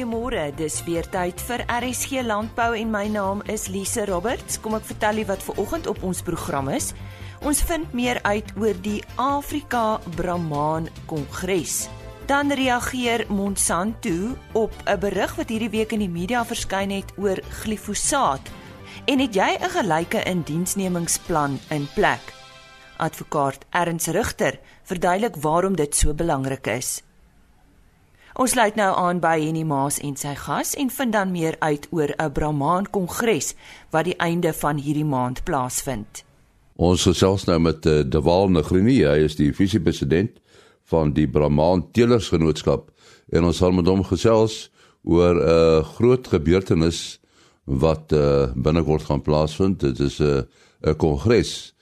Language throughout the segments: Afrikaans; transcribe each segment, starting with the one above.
Goeiemôre. Dis weer tyd vir RSG Landbou en my naam is Lise Roberts. Kom ek vertel u wat ver oggend op ons program is. Ons vind meer uit oor die Afrika Brahman Kongres. Dan reageer Monsanto op 'n berig wat hierdie week in die media verskyn het oor glifosaat. En het jy 'n gelyke indiensnemingsplan in plek? Advokaat Erns Rigter verduidelik waarom dit so belangrik is. Ons sluit nou aan by Henny Maas en sy gas en vind dan meer uit oor 'n Brahman Kongres wat die einde van hierdie maand plaasvind. Ons gesels nou met uh, De Waal Negrini, hy is die visiepresident van die Brahman Teelersgenootskap en ons sal met hom gesels oor 'n uh, groot gebeurtenis wat uh, binnekort gaan plaasvind. Dit is 'n uh, 'n kongres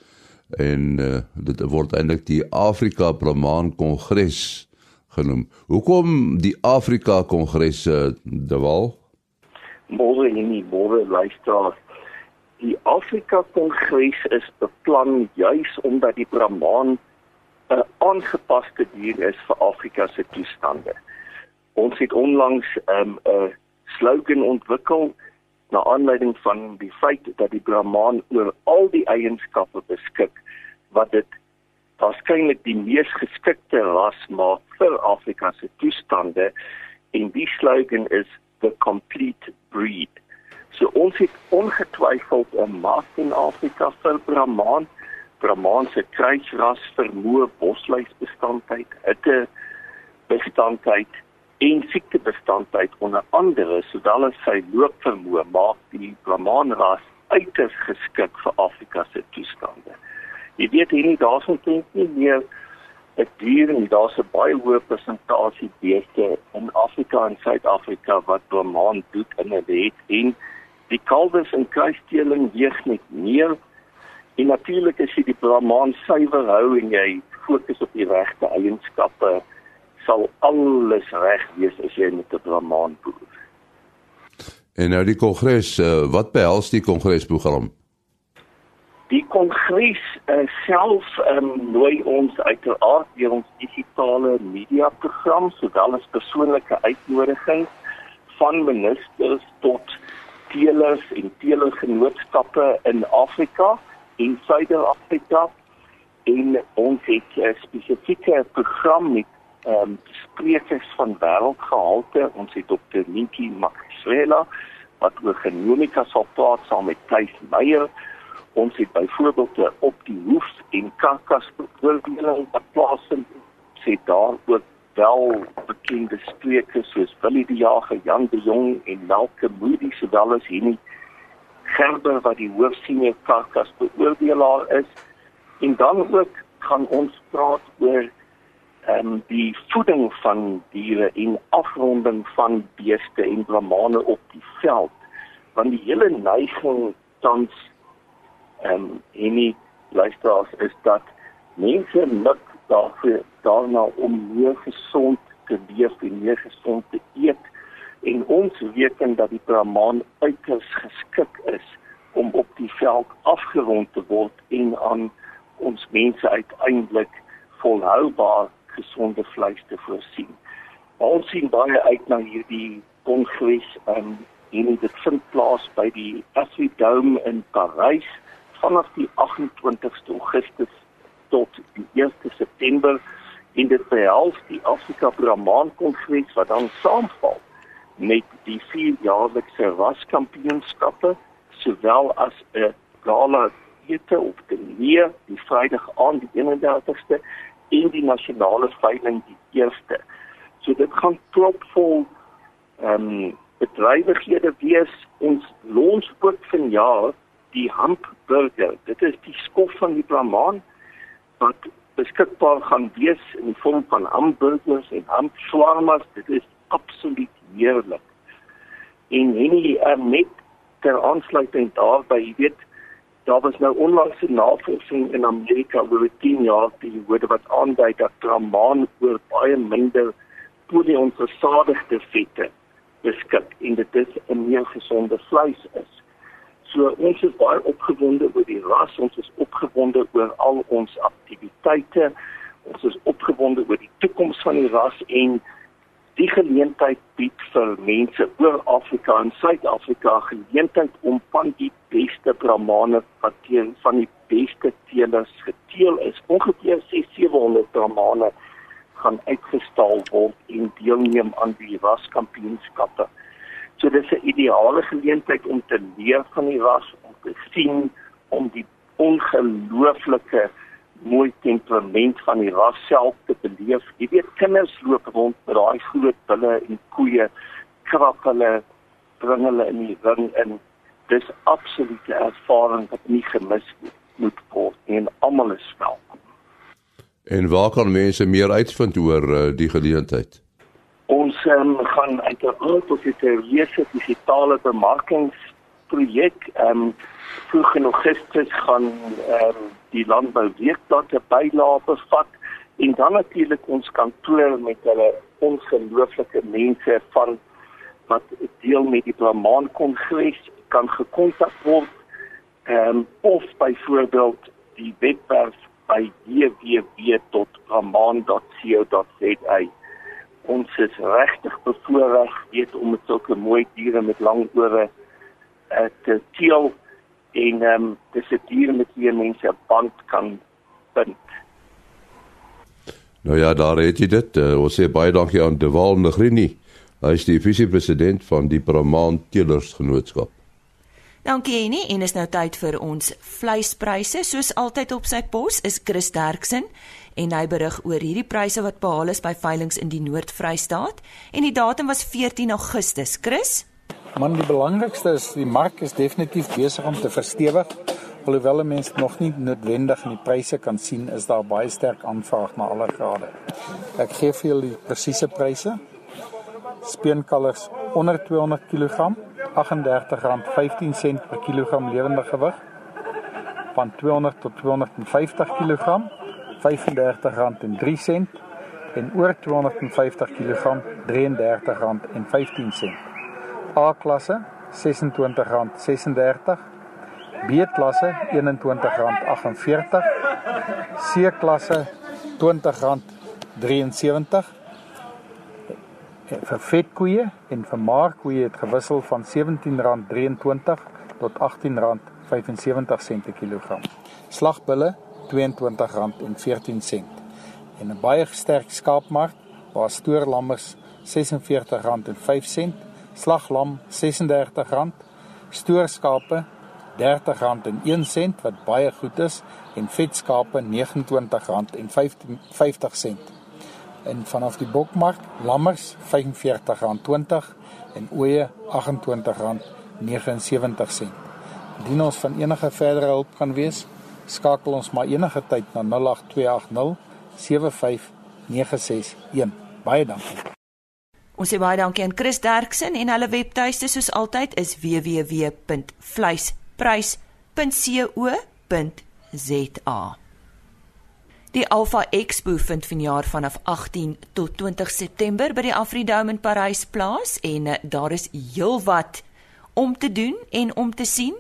en uh, dit word eintlik die Afrika Brahman Kongres genoem. Hoekom die Afrika Kongres de Wal? Môre in die môre luister. Die Afrika Kongres is beplan juis omdat die Brahman 'n aangepaste dier is vir Afrika se toestande. Ons het onlangs 'n um, slogan ontwikkel na aanleiding van die feit dat die Brahman oor al die eienskappe beskik wat dit waarskynlik die mees geskikte ras maak vir Afrika se toestande en die slogan is the complete breed. So ons het ongetwyfeld 'n mark in Afrika vir Brahman. Brahman se kruisras vermoë bosluisbestandheid, hitte bestandheid en siektebestandheid onder andere sodat sy loopvermoë maak die Brahman ras uiters geskik vir Afrika se toestande. Jy weet hier nie daarson ken nie meer 'n dier en daar's 'n baie hoë persentasie beeste in Afrika en Suid-Afrika wat Brahman doet in 'n wet en die kalwes en kruisteling weeg net meer en natuurlik as jy die Brahman suiwer hou en jy fokus op die regte eienskappe sal alles reg wees as jy met 'n Brahman boer. En nou die kongres, uh, wat behels die kongresprogram? Die kongres uh, self um, nooi ons uiteraard deur ons digitale media program sowel as persoonlike uitnodigings van ministers tot teelers en teelergenootskappe in Afrika en Suid-Afrika en ons het 'n spesifieke program met ehm um, sprekers van wêreldgehalte ons het Dr. Niki Maxwela wat oor genomika sal praat saam met Thys Meyer ons het byvoorbeeld op die hoef en karkas beoordeling wat plaasvind. Sê daar ook wel bekende sprekers soos Willie die Jager, Jan de Jong en Malke Moody sowel as hierdie Gerber wat die hoofsenior karkas beoordelaar is. En dan ook gaan ons praat oor ehm um, die voeding van diere en afronding van beeste en bramane op die veld. Want die hele neiging tans ehm um, en nie luisteraars is dat mense mik daarvoor daarna om meer gesond te leef en meer gesond te eet en ons weet dat die Brahman uiters geskik is om op die veld afgerond te word en aan ons mense uiteindelik volhoubaar gesonde vleis te voorsien. Ons sien baie uit na hierdie kongres um, en dit vind plaas by die Astrodome in Parys vanaf die 28ste Augustus tot die 1 September in dit behels die Afrika Brahman Kongres wat dan saamval met die vierjaarlikse raskampioenskappe sowel as 'n gala ete op die neer die Vrydag aan die 31ste en die nasionale veiling die 1ste. So dit gaan propvol ehm um, bedrywighede wees ons lonspoort vanjaar die hamburger. Dit is die skof van die Brahman wat beskikbaar gaan wees in die vorm van hamburgers en hamswarmas. Dit is absoluut heerlik. En hierdie uh, met ter aansluiting daarby, jy weet, daar was nou onlangs 'n navorsing in Amerika oor 10 jaar die woorde wat aandui dat Brahman oor baie minder polionsversadigde vette beskik en dit is 'n meer gesonde vleis is. So ons is baie opgewonde oor die ras, ons is opgewonde oor al ons aktiwiteite. Ons is opgewonde oor die toekoms van die ras en Die geleentheid bied vir mense oor Afrika en Suid-Afrika geleentheid om van die beste Brahmane wat teen van die beste teelers geteel is. Ongeveer 6700 Brahmane gaan uitgestal word en deelneem aan die raskampioenskappe. So dis 'n ideale geleentheid om te leer van die ras, om te sien om die ongelooflike mooi temperament van die ras self te beleef. Jy weet kinders loop rond met daai groot bulle en koeie, krap hulle, bring hulle in die ring in. Dis absolute ervaring wat nie gemis moet word en almal is welkom. En waar kan mense meer uitvind oor uh, die geleentheid? Ons um, gaan uiteraard op die reëse digitale bemarkingsprojek. Ehm um, vroeg in Augustus gaan ehm um, die landbouweekblad 'n bylae bevat en dan natuurlik ons kantoor met hulle ongelooflike mense van wat deel met die Brahman Kongres kan gekontak word. Ehm um, of byvoorbeeld die webwerf by www.brahman.co.za ons is regtig bevoorreg weet om met sulke mooi diere met lang ore uh, te teel en ehm um, dis 'n dier met wie mense 'n band kan bind. Nou ja, daar het jy dit. Uh, ons sê baie dankie aan Dewal Negrini. Hy is die visiepresident van die Brahman Teelers Genootskap. Dankie Annie en is nou tyd vir ons vleispryse. Soos altyd op sy pos is Chris Derksen en hy berig oor hierdie pryse wat behaal is by veilinge in die Noord-Vrystaat en die datum was 14 Augustus. Chris Man, die belangrikste is die mark is definitief besig om te verstewig. Alhoewel mense nog nie noodwendig in die pryse kan sien, is daar baie sterk aanvraag na alle grade. Ek gee vir julle die presiese pryse. Speenkalvers onder 200 kg, R38.15 per kilogram lewende gewig. Van 200 tot 250 kg, R35.03 en oor 250 kg, R33.15. A klasse R26.36 B klasse R21.48 C klasse R20.73 vir vetkoeie en vir maarkoeie het gewissel van R17.23 tot R18.75 per kilogram. Slagbulle R22.14 en 'n baie sterk skaapmark waar stoorlammers R46.05 slaglam R36, stoorskape R30.01 wat baie goed is en vetskape R29.50. En vanaf die bokmark lammers R45.20 en ooe R28.79. Indien ons van enige verdere hulp kan wees, skakel ons maar enige tyd na 08280 75961. Baie dankie. Ons sê baie dankie aan Chris Derksen en hulle webtuiste soos altyd is www.vleisprys.co.za. Die Alpha Expo vind vanjaar vanaf 18 tot 20 September by die Afridome in Parys plaas en uh, daar is heelwat om te doen en om te sien.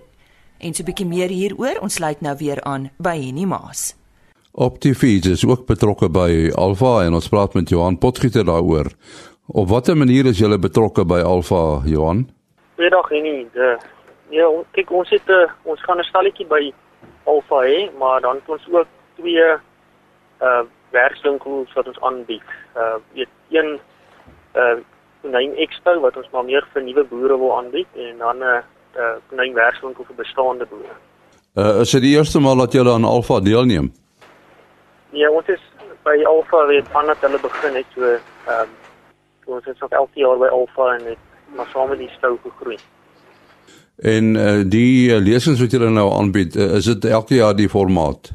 En so 'n bietjie meer hieroor, ons sluit nou weer aan by Henny Maas. Optifeeds is ook betrokke by Alpha en ons praat met Johan Potgieter daaroor. Op watter manier is julle betrokke by Alpha Johan? Goeiedag Henny. Ja, kyk ons het 'n uh, ons gaan 'n stalletjie by Alpha hê, maar dan het ons ook twee uh werkswinkels wat ons aanbied. Uh weet een uh konyn expo wat ons maar meer vir nuwe boere wil aanbied en dan 'n uh, uh konyn werkswinkel vir bestaande boere. Uh is dit die eerste maal dat julle aan Alpha deelneem? Ja, ons is by Alpha weet vandat hulle begin het so ehm um, ons is nog elke jaar by Alpha en het maar saam met die stou gegroei. En uh, die uh, lesings wat julle nou aanbied, uh, is dit elke jaar die formaat?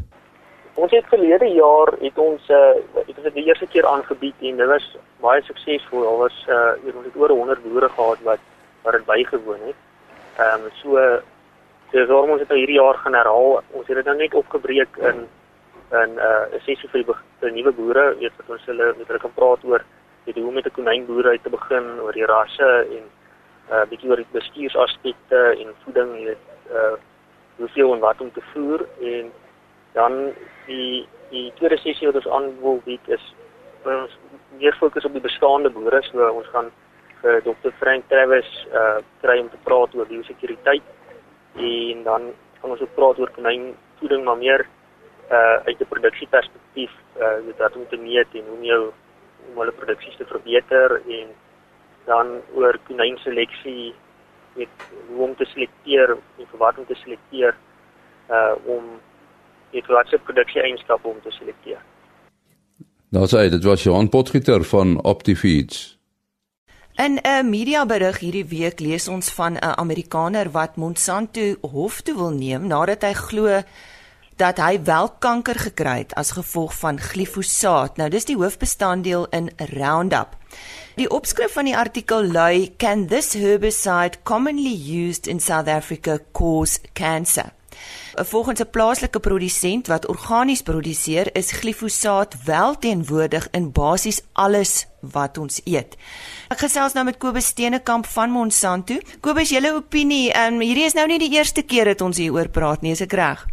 Ons het verlede jaar het ons uh, het ons dit die eerste keer aangebied en dit was baie suksesvol. Al was uh, ons het oor 100 boere gehad wat wat dit bygewoon het. Ehm um, so dis waarom ons dit nou hierdie jaar gaan herhaal. Ons het dit nou net opgebreek in in 'n uh, sessie vir die, die nuwe boere, weet wat ons hulle met hulle kan praat oor weet hoe om met 'n konynboer uit te begin oor die rasse en 'n uh, bietjie oor die bestuursaspekte en voeding dit uh hoeveel en wat om te voer en dan die die tweede sessie wat ons aan wil bied is ons meer fokus op die bestaande boere. So ons gaan vir Dr. Frank Travis uh kry om te praat oor biosekuriteit en dan gaan ons ook praat oor konynvoeding maar meer uh uit 'n produksieperspektief uh met wat om te meet en hoe om jou om hulle produksies te verbeter en dan oor konynseleksie met hoe om te selekteer en vir wat om te selekteer uh om dit wat se produksie eienskappe om te selekteer. Nou sê dit was Johan Potgieter van Optifeeds. In 'n mediaberig hierdie week lees ons van 'n Amerikaner wat Monsanto hof toe wil neem nadat hy glo dat hy wel kanker gekry het as gevolg van glifosaat. Nou dis die hoofbestanddeel in Roundup. Die opskrif van die artikel lui Can this herbicide commonly used in South Africa cause cancer? Volgens 'n plaaslike produsent wat organies produseer, is glifosaat wel teenwoordig in basies alles wat ons eet. Ek gesels nou met Kobus Steenekamp van Monsanto. Kobus, julle opinie, um, hierdie is nou nie die eerste keer dat ons hieroor praat nie, is ek reg?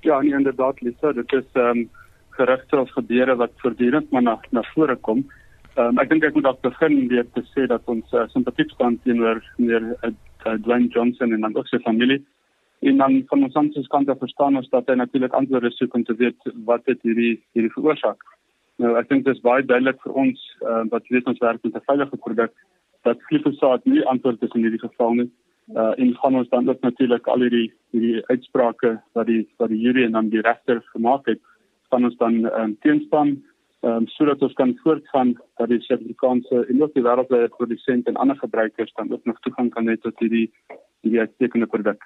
Ja, nee, inderdaad, Lisa, dit is ehm um, gerugte of gebeure wat voortdurend maar na na vore kom. Um, ek dink ek moet dalk begin deur te sê dat ons uh, simpatiek staan teenoor meneer uh, Dwayne Johnson en dan ook sy familie. En dan van ons anders kant af verstaan ons dat hy natuurlik antwoorde soek om te weet wat dit hierdie hierdie veroorsaak. Nou ek dink dit is baie duidelik vir ons uh, wat weet ons werk met 'n veilige produk dat glifosaat nie antwoord is in hierdie geval nie uh en gaan ons dan ook natuurlik al hierdie hierdie uitsprake wat die wat die jury en dan die regter gemaak het van ons dan um, teenstaan um, sodat ons kan voortgaan dat die Suid-Afrikaanse en ook die wêreldwye produsente en ander gebruikers dan ook nog toegang kan hê tot hierdie hierdie uitstekende produk.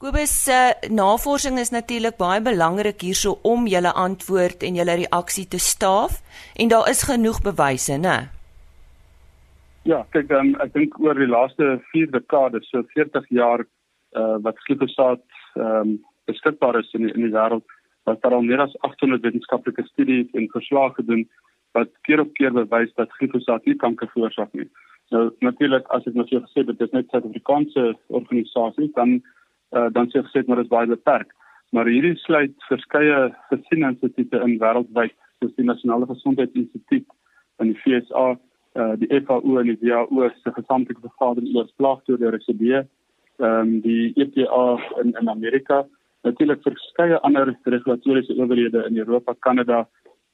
Kobus se uh, navorsing is natuurlik baie belangrik hierso om julle antwoord en julle reaksie te staaf en daar is genoeg bewyse, né? Ja, kyk dan ek dink oor die laaste 4 dekades, so 40 jaar uh wat glifosaat ehm um, beskikbaar is in die, in die wêreld, was daar al meer as 800 wetenskaplike studies en verslae gedoen wat keer op keer bewys dat glifosaat nie kanker veroorsaak nie. Nou natuurlik as ek nou vir gesê dit is net Suid-Afrikaanse organisasie, dan uh dan sê ek sê maar dit is baie beperk. Maar hierdie sluit verskeie gesieninstituie in wêreldwyd, soos die Nasionale Gesondheidsinstituut in die VSA uh die FAO en die WHO se gesamentlike vergadering oor plaagdode RCD, ehm um, die EPA in in Amerika, natuurlik verskeie ander regulatoriese owerhede in Europa, Kanada,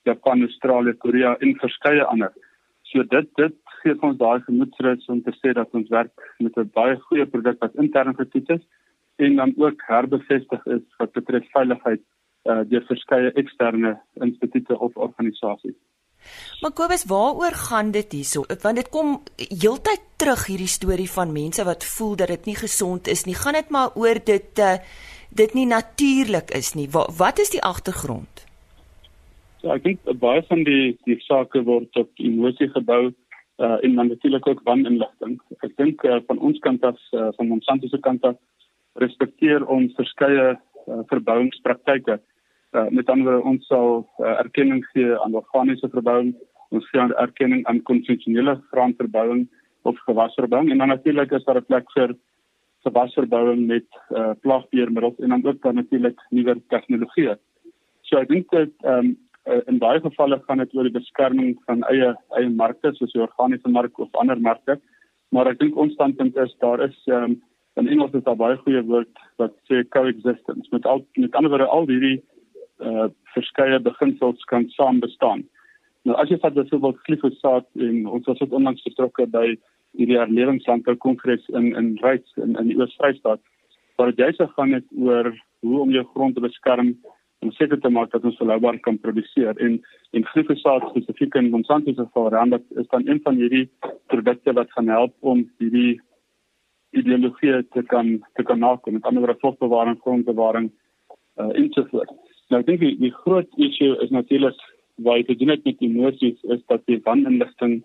Japan, Australië, Korea en verskeie ander. So dit dit gee ons daai gemoedsrus om te sê dat ons werk met 'n baie goeie produk wat intern getoets is en dan ook herbevestig is wat betref veiligheid uh deur verskeie eksterne instituie of organisasies. Maar Kobus, waaroor gaan dit hierso? Want dit kom heeltyd terug hierdie storie van mense wat voel dat dit nie gesond is nie. Gaan dit maar oor dit uh, dit nie natuurlik is nie. Wat, wat is die agtergrond? Ja, ek dink baie van die die sake word op emosie gebou uh, en dan natuurlik ook waninligting. Ek dink uh, van ons kant af uh, van Monsanto se kant af respekteer ons verskeie uh, verbouingspraktyke uh, met ander ons sal uh, erkenning gee aan organiese verbouing ons gee erkenning aan konvensionele grondverbouing of gewasverbouing en dan natuurlik is daar 'n plek vir gewasverbouing met uh, plaagbeheermiddels en dan ook dan natuurlik nuwe tegnologieë. So ek dink dat ehm um, in baie gevalle gaan dit oor die beskerming van eie eie markte soos die organiese mark of ander markte. Maar ek dink ons standpunt is daar is ehm um, in Engels is daar baie goeie woord wat sê coexistence met al met ander woorde al hierdie uh verskeie beginsels kan saam bestaan. Nou as jy vat byvoorbeeld glifosaat en ons was ook onlangs betrokke by hierdie herlewingslandbou kongres in in Ryds in in die Oos-Vrystaat waar dit juist gaan net oor hoe om jou grond te beskerm om seker te maak dat ons volhoubaar kan produseer en en glifosaat spesifiek in Monsanto se geval dan is dan een van hierdie produkte wat gaan help om hierdie ideologie te kan te kan nakom met ander woorde vosbewaring grondbewaring uh, en so voort. Nou ek dink die, die groot issue is natuurlik waar jy dit net met emosies is dat die waninligting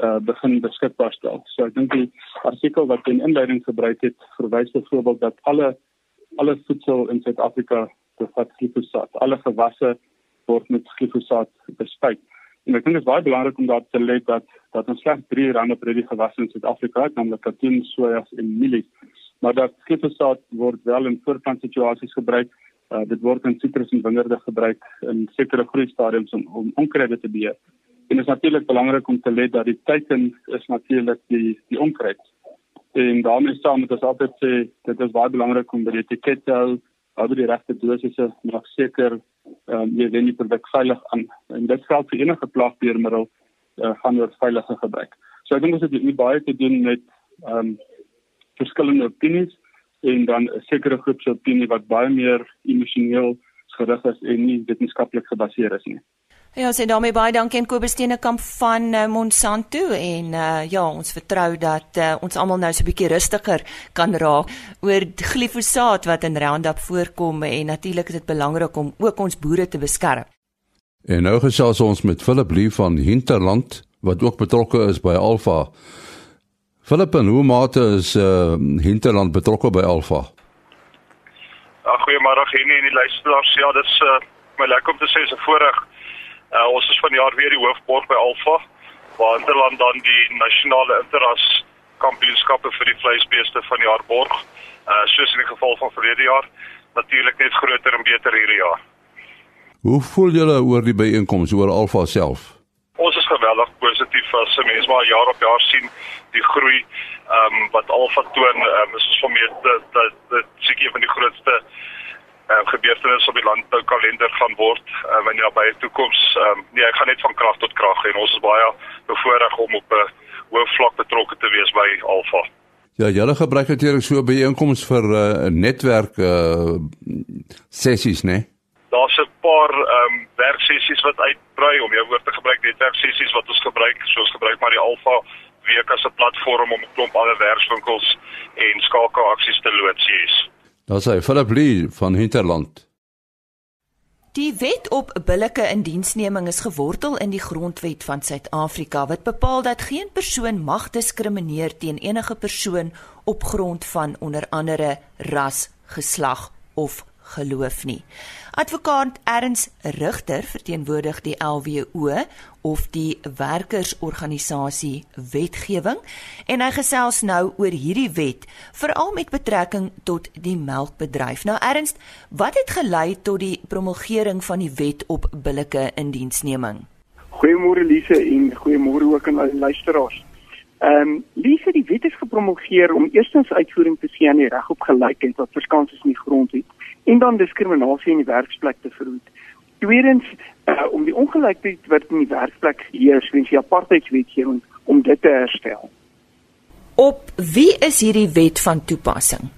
uh begin beskikbaar stel. So ek dink die artikel wat in inleiding gebruik het verwys byvoorbeeld dat alle alle voedsel in Suid-Afrika bevat glifosaat. Alle gewasse word met glifosaat bespuit. En ek dink dit is baie belangrik om daar te let dat dat ons slegs 3 rande per die gewasse in Suid-Afrika het, naamlik katoen, soja en mielies. Maar dat glifosaat word wel in voortplantsituasies gebruik Uh, dit word in sitrus en wingerde gebruik in sekere groeistadiums om om onkruide te beheer. En dit is natuurlik belangrik om te let dat die teiken is natuurlik die die onkruid. En daarmee saam moet ons altyd sê dit is baie belangrik om by die etiket te hou oor die regte dosisse mag seker ehm um, jy wen die produk veilig aan en dit geld vir enige plaagbeheermiddel uh, gaan oor veilige gebruik. So ek dink ons het hier baie te doen met ehm um, verskillende opinies en dan 'n sekere groep se opinie wat baie meer emosioneel gerig is en nie wetenskaplik gebaseer is nie. Ja, sê daarmee baie dankie aan Kobus Steenekamp van uh, Monsanto en uh, ja, ons vertrou dat uh, ons almal nou so 'n bietjie rustiger kan raak oor glifosaat wat in Roundup voorkom en natuurlik is dit belangrik om ook ons boere te beskerm. En nou gesels ons met Philip Lee van Hinterland wat ook betrokke is by Alpha. Philip, en hoe mate is uh, Hinterland betrokke by Alpha? Ja, goeiemôre Henny en die luisteraars. Ja, dis uh, my lekker om te sê is 'n voorreg Uh, ons is vanjaar weer die hoofborg by Alfa waar Hinterland dan die nasionale interras kampioenskappe vir die vleisbeeste van die jaar borg. Uh soos in die geval van verlede jaar, natuurlik net groter en beter hierdie jaar. Hoe voel julle oor die byeenkoms oor Alfa self? Ons is geweldig positief as mense maar jaar op jaar sien die groei ehm um, wat Alfa toon. Um, is ons van meer dat dit, seker van die grootste uh, gebeurtenisse op die landboukalender gaan word uh, in die nabye toekoms. Um, nee, ek gaan net van krag tot krag en ons is baie bevoorreg om op 'n hoë vlak betrokke te wees by Alfa. Ja, julle gebruik natuurlik so by einkoms vir 'n uh, netwerk uh, sessies, né? Nee? Daar's 'n paar ehm um, werksessies wat uitbrei om jou woord te gebruik, netwerk sessies wat ons gebruik, soos gebruik maar die Alfa week as 'n platform om 'n klomp ander werkswinkels en skakelaksies te loods. Yes. Daar's hy Philip Lee van Hinterland. Die wet op billike indiensneming is gewortel in die grondwet van Suid-Afrika wat bepaal dat geen persoon mag diskrimineer teen enige persoon op grond van onder andere ras, geslag of geloof nie. Advokaat Erns Rigter verteenwoordig die LWO of die werkersorganisasie wetgewing en hy gesels nou oor hierdie wet veral met betrekking tot die melkbedryf. Nou Erns, wat het gelei tot die promulgering van die wet op billike indiensneming? Goeiemôre Lise en goeiemôre ook aan al die luisteraars. Ehm um, Lise, die wet is gepromulgeer om eerstens uitvoering te gee aan die reg op gelykheid wat verskans is in die grondwet en dan diskriminasie in die werksplek te verhoed. Tweedens uh, om die ongelykheid wat in die werksplek heers, weens die apartheidswetgewing om dit te herstel. Op wie is hierdie wet van toepassing?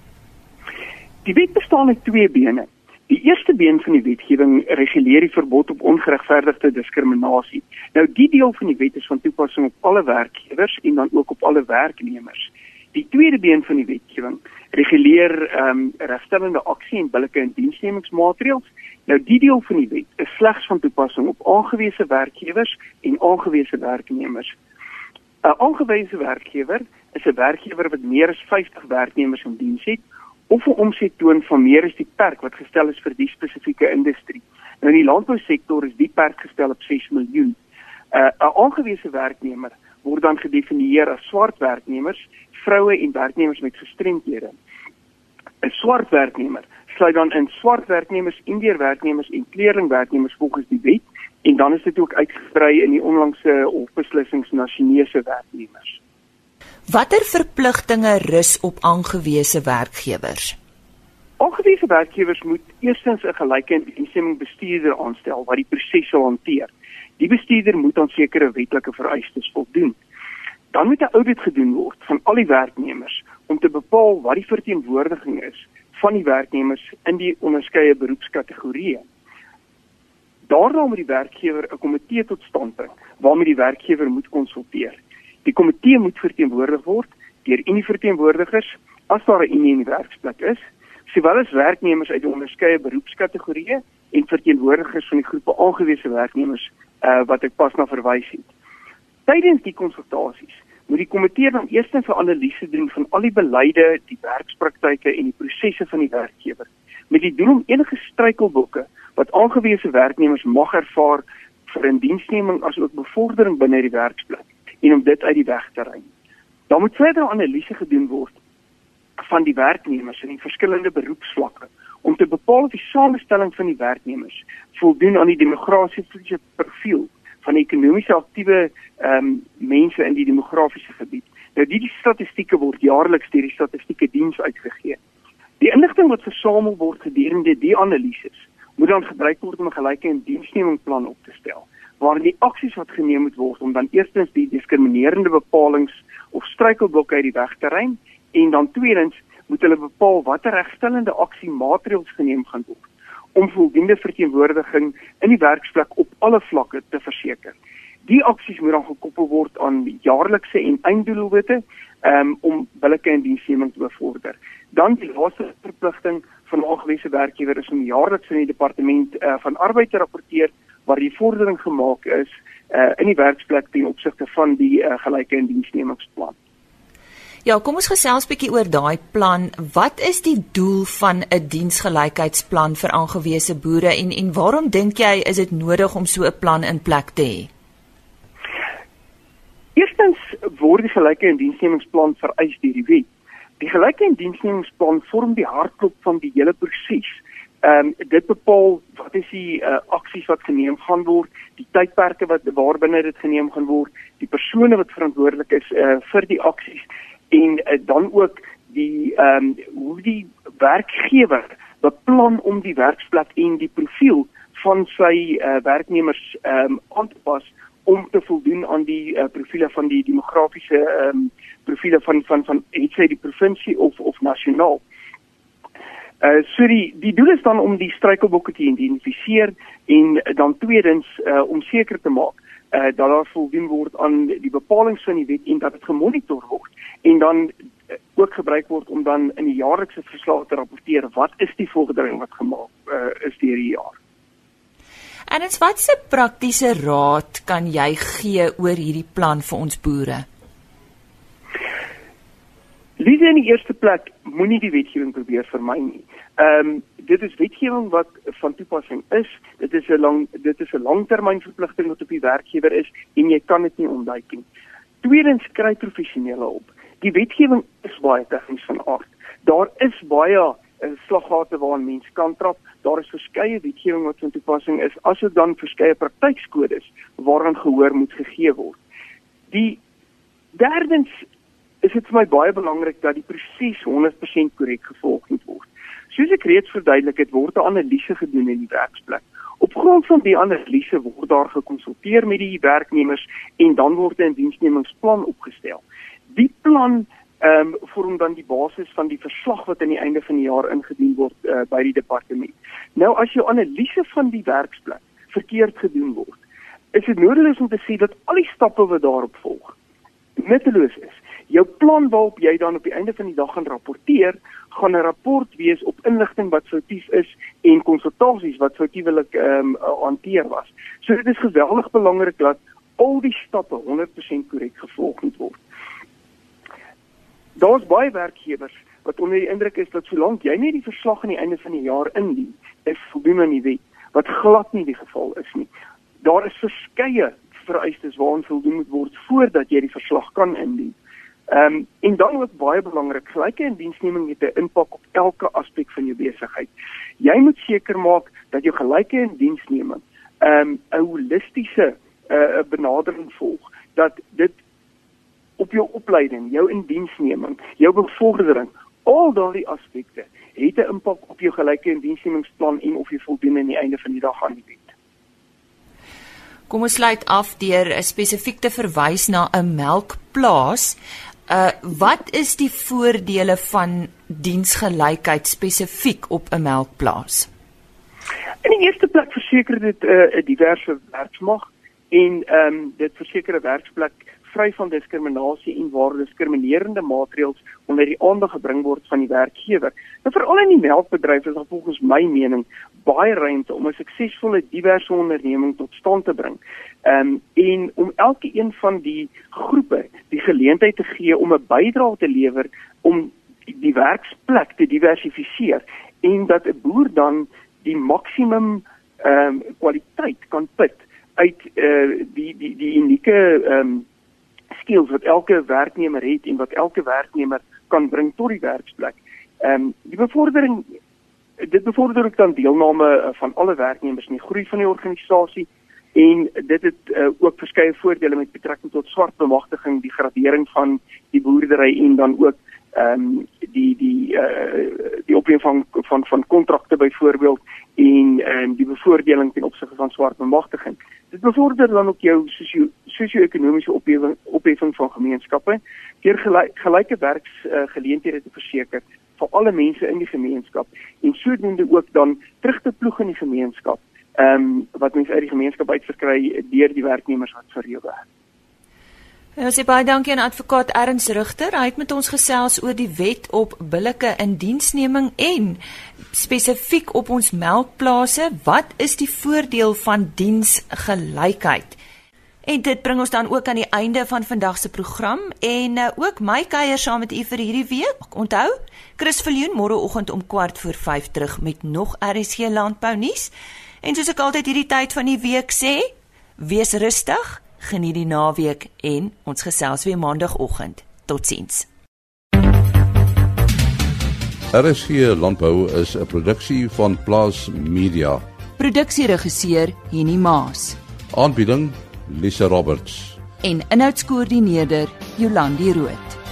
Die wet bestaan uit twee bene. Die eerste been van die wetgewing reguleer die verbod op ongeregverdigde diskriminasie. Nou die deel van die wet is van toepassing op alle werkgewers en dan ook op alle werknemers. Die tweede been van die wetgewing reguleer ehm um, regstellende aksie en billike indiensnemingsmaatreëls. Nou die deel van die wet is slegs van toepassing op aangewese werkgewers en aangewese werknemers. 'n Aangewese werkgewer is 'n werkgewer wat meer as 50 werknemers in diens het of 'n omset toon van meer as die perk wat gestel is vir die spesifieke industrie. Nou in die landbousektor is die perk gestel op 6 miljoen. 'n uh, aangewese werknemer word dan gedefinieer as swart werknemers, vroue en werknemers met gestremdhede. 'n Swart werknemer sluit dan in swart werknemers, indiër werknemers en kleerlingwerknemers volgens die wet en dan is dit ook uitgebrei in die onlangse hofbeslissings na Chinese werknemers. Watter verpligtinge rus op aangewese werkgewers? Aangewese werkgewers moet eerstens 'n gelyke instemming bestuurder aanstel wat die proses sal hanteer. Die bestuurder moet aan sekere wetlike vereistes voldoen. Dan moet 'n audit gedoen word van al die werknemers om te bepaal wat die verteenwoordiging is van die werknemers in die onderskeie beroepskategorieë. Daarna moet die werkgewer 'n komitee tot stand bring waarmee die werkgewer moet konsulteer. Die komitee moet verteenwoordig word deur unieverteenwoordigers as daar 'n unie in die werksplek is, sowel as werknemers uit die onderskeie beroepskategorieë en verteenwoordigers van die groepe aangewese werknemers uh, wat ek pas na verwys het. Tydens die konsultasies moet die komitee dan eers 'n analise doen van al die beleide, die werkspraktyke en die prosesse van die werkgewer met die doel om enige struikelblokke wat aangewese werknemers mag ervaar vir indiensneming asook bevordering binne die werksplek en om dit uit die weg te ruim. Dan moet verdere analise gedoen word van die werknemers in die verskillende beroepsvlakke om te bepaal of die samestelling van die werknemers voldoen aan die demografiese profiel van ekonomies aktiewe ehm um, mense in die demografiese gebied. Nou die, die statistieke word jaarliks deur die statistieke diens uitgegee. Die inligting wat versamel word gedurende die analises moet dan gebruik word om 'n gelyke en diensnemingplan op te stel waar die aksies wat geneem moet word om dan eerstens die diskriminerende bepalinge of struikelblokke uit die weg te ruim en dan tweedens moet hulle bepaal watter regstellende aksie maatreëls geneem gaan word om voldoende verteenwoordiging in die werksplek op alle vlakke te verseker. Die aksies moet dan gekoppel word aan jaarlikse en einddoelwitte um, om billike en diensneming te bevorder. Dan die laaste verpligting van aangewese werkgewer is om jaarliks in die departement uh, van arbeid te rapporteer waar die vordering gemaak is uh, in die werksplek ten opsigte van die uh, gelyke en diensnemingsplan. Ja, kom ons gesels bietjie oor daai plan. Wat is die doel van 'n diensgelykheidsplan vir aangewese boere en en waarom dink jy is dit nodig om so 'n plan in plek te hê? Eerstens word die gelyke en diensnemingsplan vereis deur die wet. Die gelyke en diensnemingsplan vorm die hartklop van die hele proses. Ehm um, dit bepaal wat is die uh, aksies wat geneem gaan word, die tydperke wat waarbinne dit geneem gaan word, die persone wat verantwoordelik is uh, vir die aksies en uh, dan ook die ehm um, hoe die werkgewer beplan om die werksplek en die profiel van sy uh, werknemers ehm um, aan te pas om te voldoen aan die uh, profile van die demografiese ehm um, profile van van van het sy die provinsie of of nasionaal. Uh so die die doel is dan om die struikelblokke te identifiseer en dan tweedens uh om seker te maak uh dat daar voldoen word aan die bepalinge van die wet en dat dit gemonitor word en dan uh, ook gebruik word om dan in die jaarlikse verslag te rapporteer wat is die vordering wat gemaak uh, is deur die jaar. En dit's wat se praktiese raad kan jy gee oor hierdie plan vir ons boere? Liewe in die eerste plek moenie die wetgewing probeer vermy nie. Ehm um, dit is wetgewing wat van toepassing is. Dit is 'n lang dit is 'n langtermynverpligting wat op die werkgewer is en jy kan dit nie ontduik nie. Tweedens kry professionele hulp. Die wetgewing is baie tegnies van aard. Daar is baie uh, slaggate waaraan mense kan trap. Daar is verskeie wetgewing wat van toepassing is, asook dan verskeie praktykskodes waaraan gehoor moet gegee word. Die derdens is dit vir my baie belangrik dat die proses 100% korrek gevolg moet word. Soos ek reeds verduidelik het, word 'n analise gedoen in die werksplek. Op grond van die analise word daar gekonsulteer met die werknemers en dan word 'n diensnemingsplan opgestel. Die plan ehm um, vorm dan die basis van die verslag wat aan die einde van die jaar ingedien word uh, by die departement. Nou as jou analise van die werksplek verkeerd gedoen word, is dit nodig om te sê dat al die stappe wat daarop volg nutteloos is jou plan waarop jy dan op die einde van die dag gaan rapporteer, gaan 'n rapport wees op inligting wat foutief is en konsultasies wat foutiewelik ehm um, hanteer was. So dit is geweldig belangrik dat al die stappe 100% korrek gevolg moet word. Daar's baie werkgewers wat onder die indruk is dat solank jy nie die verslag aan die einde van die jaar indien, is voldoen aan die wet, wat glad nie die geval is nie. Daar is verskeie vereistes waaraan voldoen moet word voordat jy die verslag kan indien. Ehm um, en dan ook baie belangrik, gelyke indiensneming het 'n impak op elke aspek van jou besigheid. Jy moet seker maak dat jou gelyke indiensneming ehm um, 'n holistiese uh, benadering volg dat dit op jou opleiding, jou indiensneming, jou bevordering, al daardie aspekte het 'n impak op jou gelyke indiensnemingsplan en of jy voldoen aan die einde van die dag aan die wet. Kom ons sluit af deur spesifiek te verwys na 'n melkplaas. Uh wat is die voordele van diensgelykheid spesifiek op 'n melkplaas? In die eerste plek verseker dit 'n uh, diverse werksmag en ehm um, dit verseker 'n werksplek vry van diskriminasie en waar diskriminerende maatreëls onder die aandag gebring word van die werkgewer. Nou veral in die melkbedryf is daar volgens my mening baie ruimte om 'n suksesvolle diverse onderneming tot stand te bring. Ehm um, en om elke een van die groepe die geleentheid te gee om 'n bydrae te lewer om die werksplek te diversifiseer en dat 'n boer dan die maksimum ehm um, kwaliteit kan put uit eh uh, die die die unieke ehm um, skills wat elke werknemer het en wat elke werknemer kan bring tot die werksplek. Ehm um, die bevordering dit bevorder ook dan deelname eh, van alle werknemers in die groei van die organisasie en dit het uh, ook verskeie voordele met betrekking tot swart bemagtiging, die gradering van die boerdery en dan ook ehm um, die die uh, die opneem van van van kontrakte byvoorbeeld en ehm um, die bevoordeling ten opsigte van swart bemagtiging. Dit bevorder dan ook jou sosio-ekonomiese opheffing opheffing van gemeenskappe deur gelyke, gelyke werksgeleenthede uh, te verseker vir alle mense in die gemeenskap en sodoende ook dan terug te ploeg in die gemeenskap. Ehm um, wat mense uit die gemeenskap uitverkry deur die werknemers wat vir jou werk. Ja, ons sê baie dankie aan advokaat Erns Rigter. Hy het met ons gesels oor die wet op billike indiensneming en spesifiek op ons melkplase, wat is die voordeel van diensgelykheid? En dit bring ons dan ook aan die einde van vandag se program en uh, ook my kuier saam met u vir hierdie week. Onthou, Chris Viljoen môreoggend om kwart voor 5 terug met nog RSG landbou nuus. En soos ek altyd hierdie tyd van die week sê, wees rustig geniet die naweek en ons gesels weer maandagooggend. Totsiens. RSG Landbou is 'n produksie van Plaas Media. Produksieregisseur Henny Maas. Aanbieding Lisa Roberts. En inhoudskoördineerder Jolandi Root.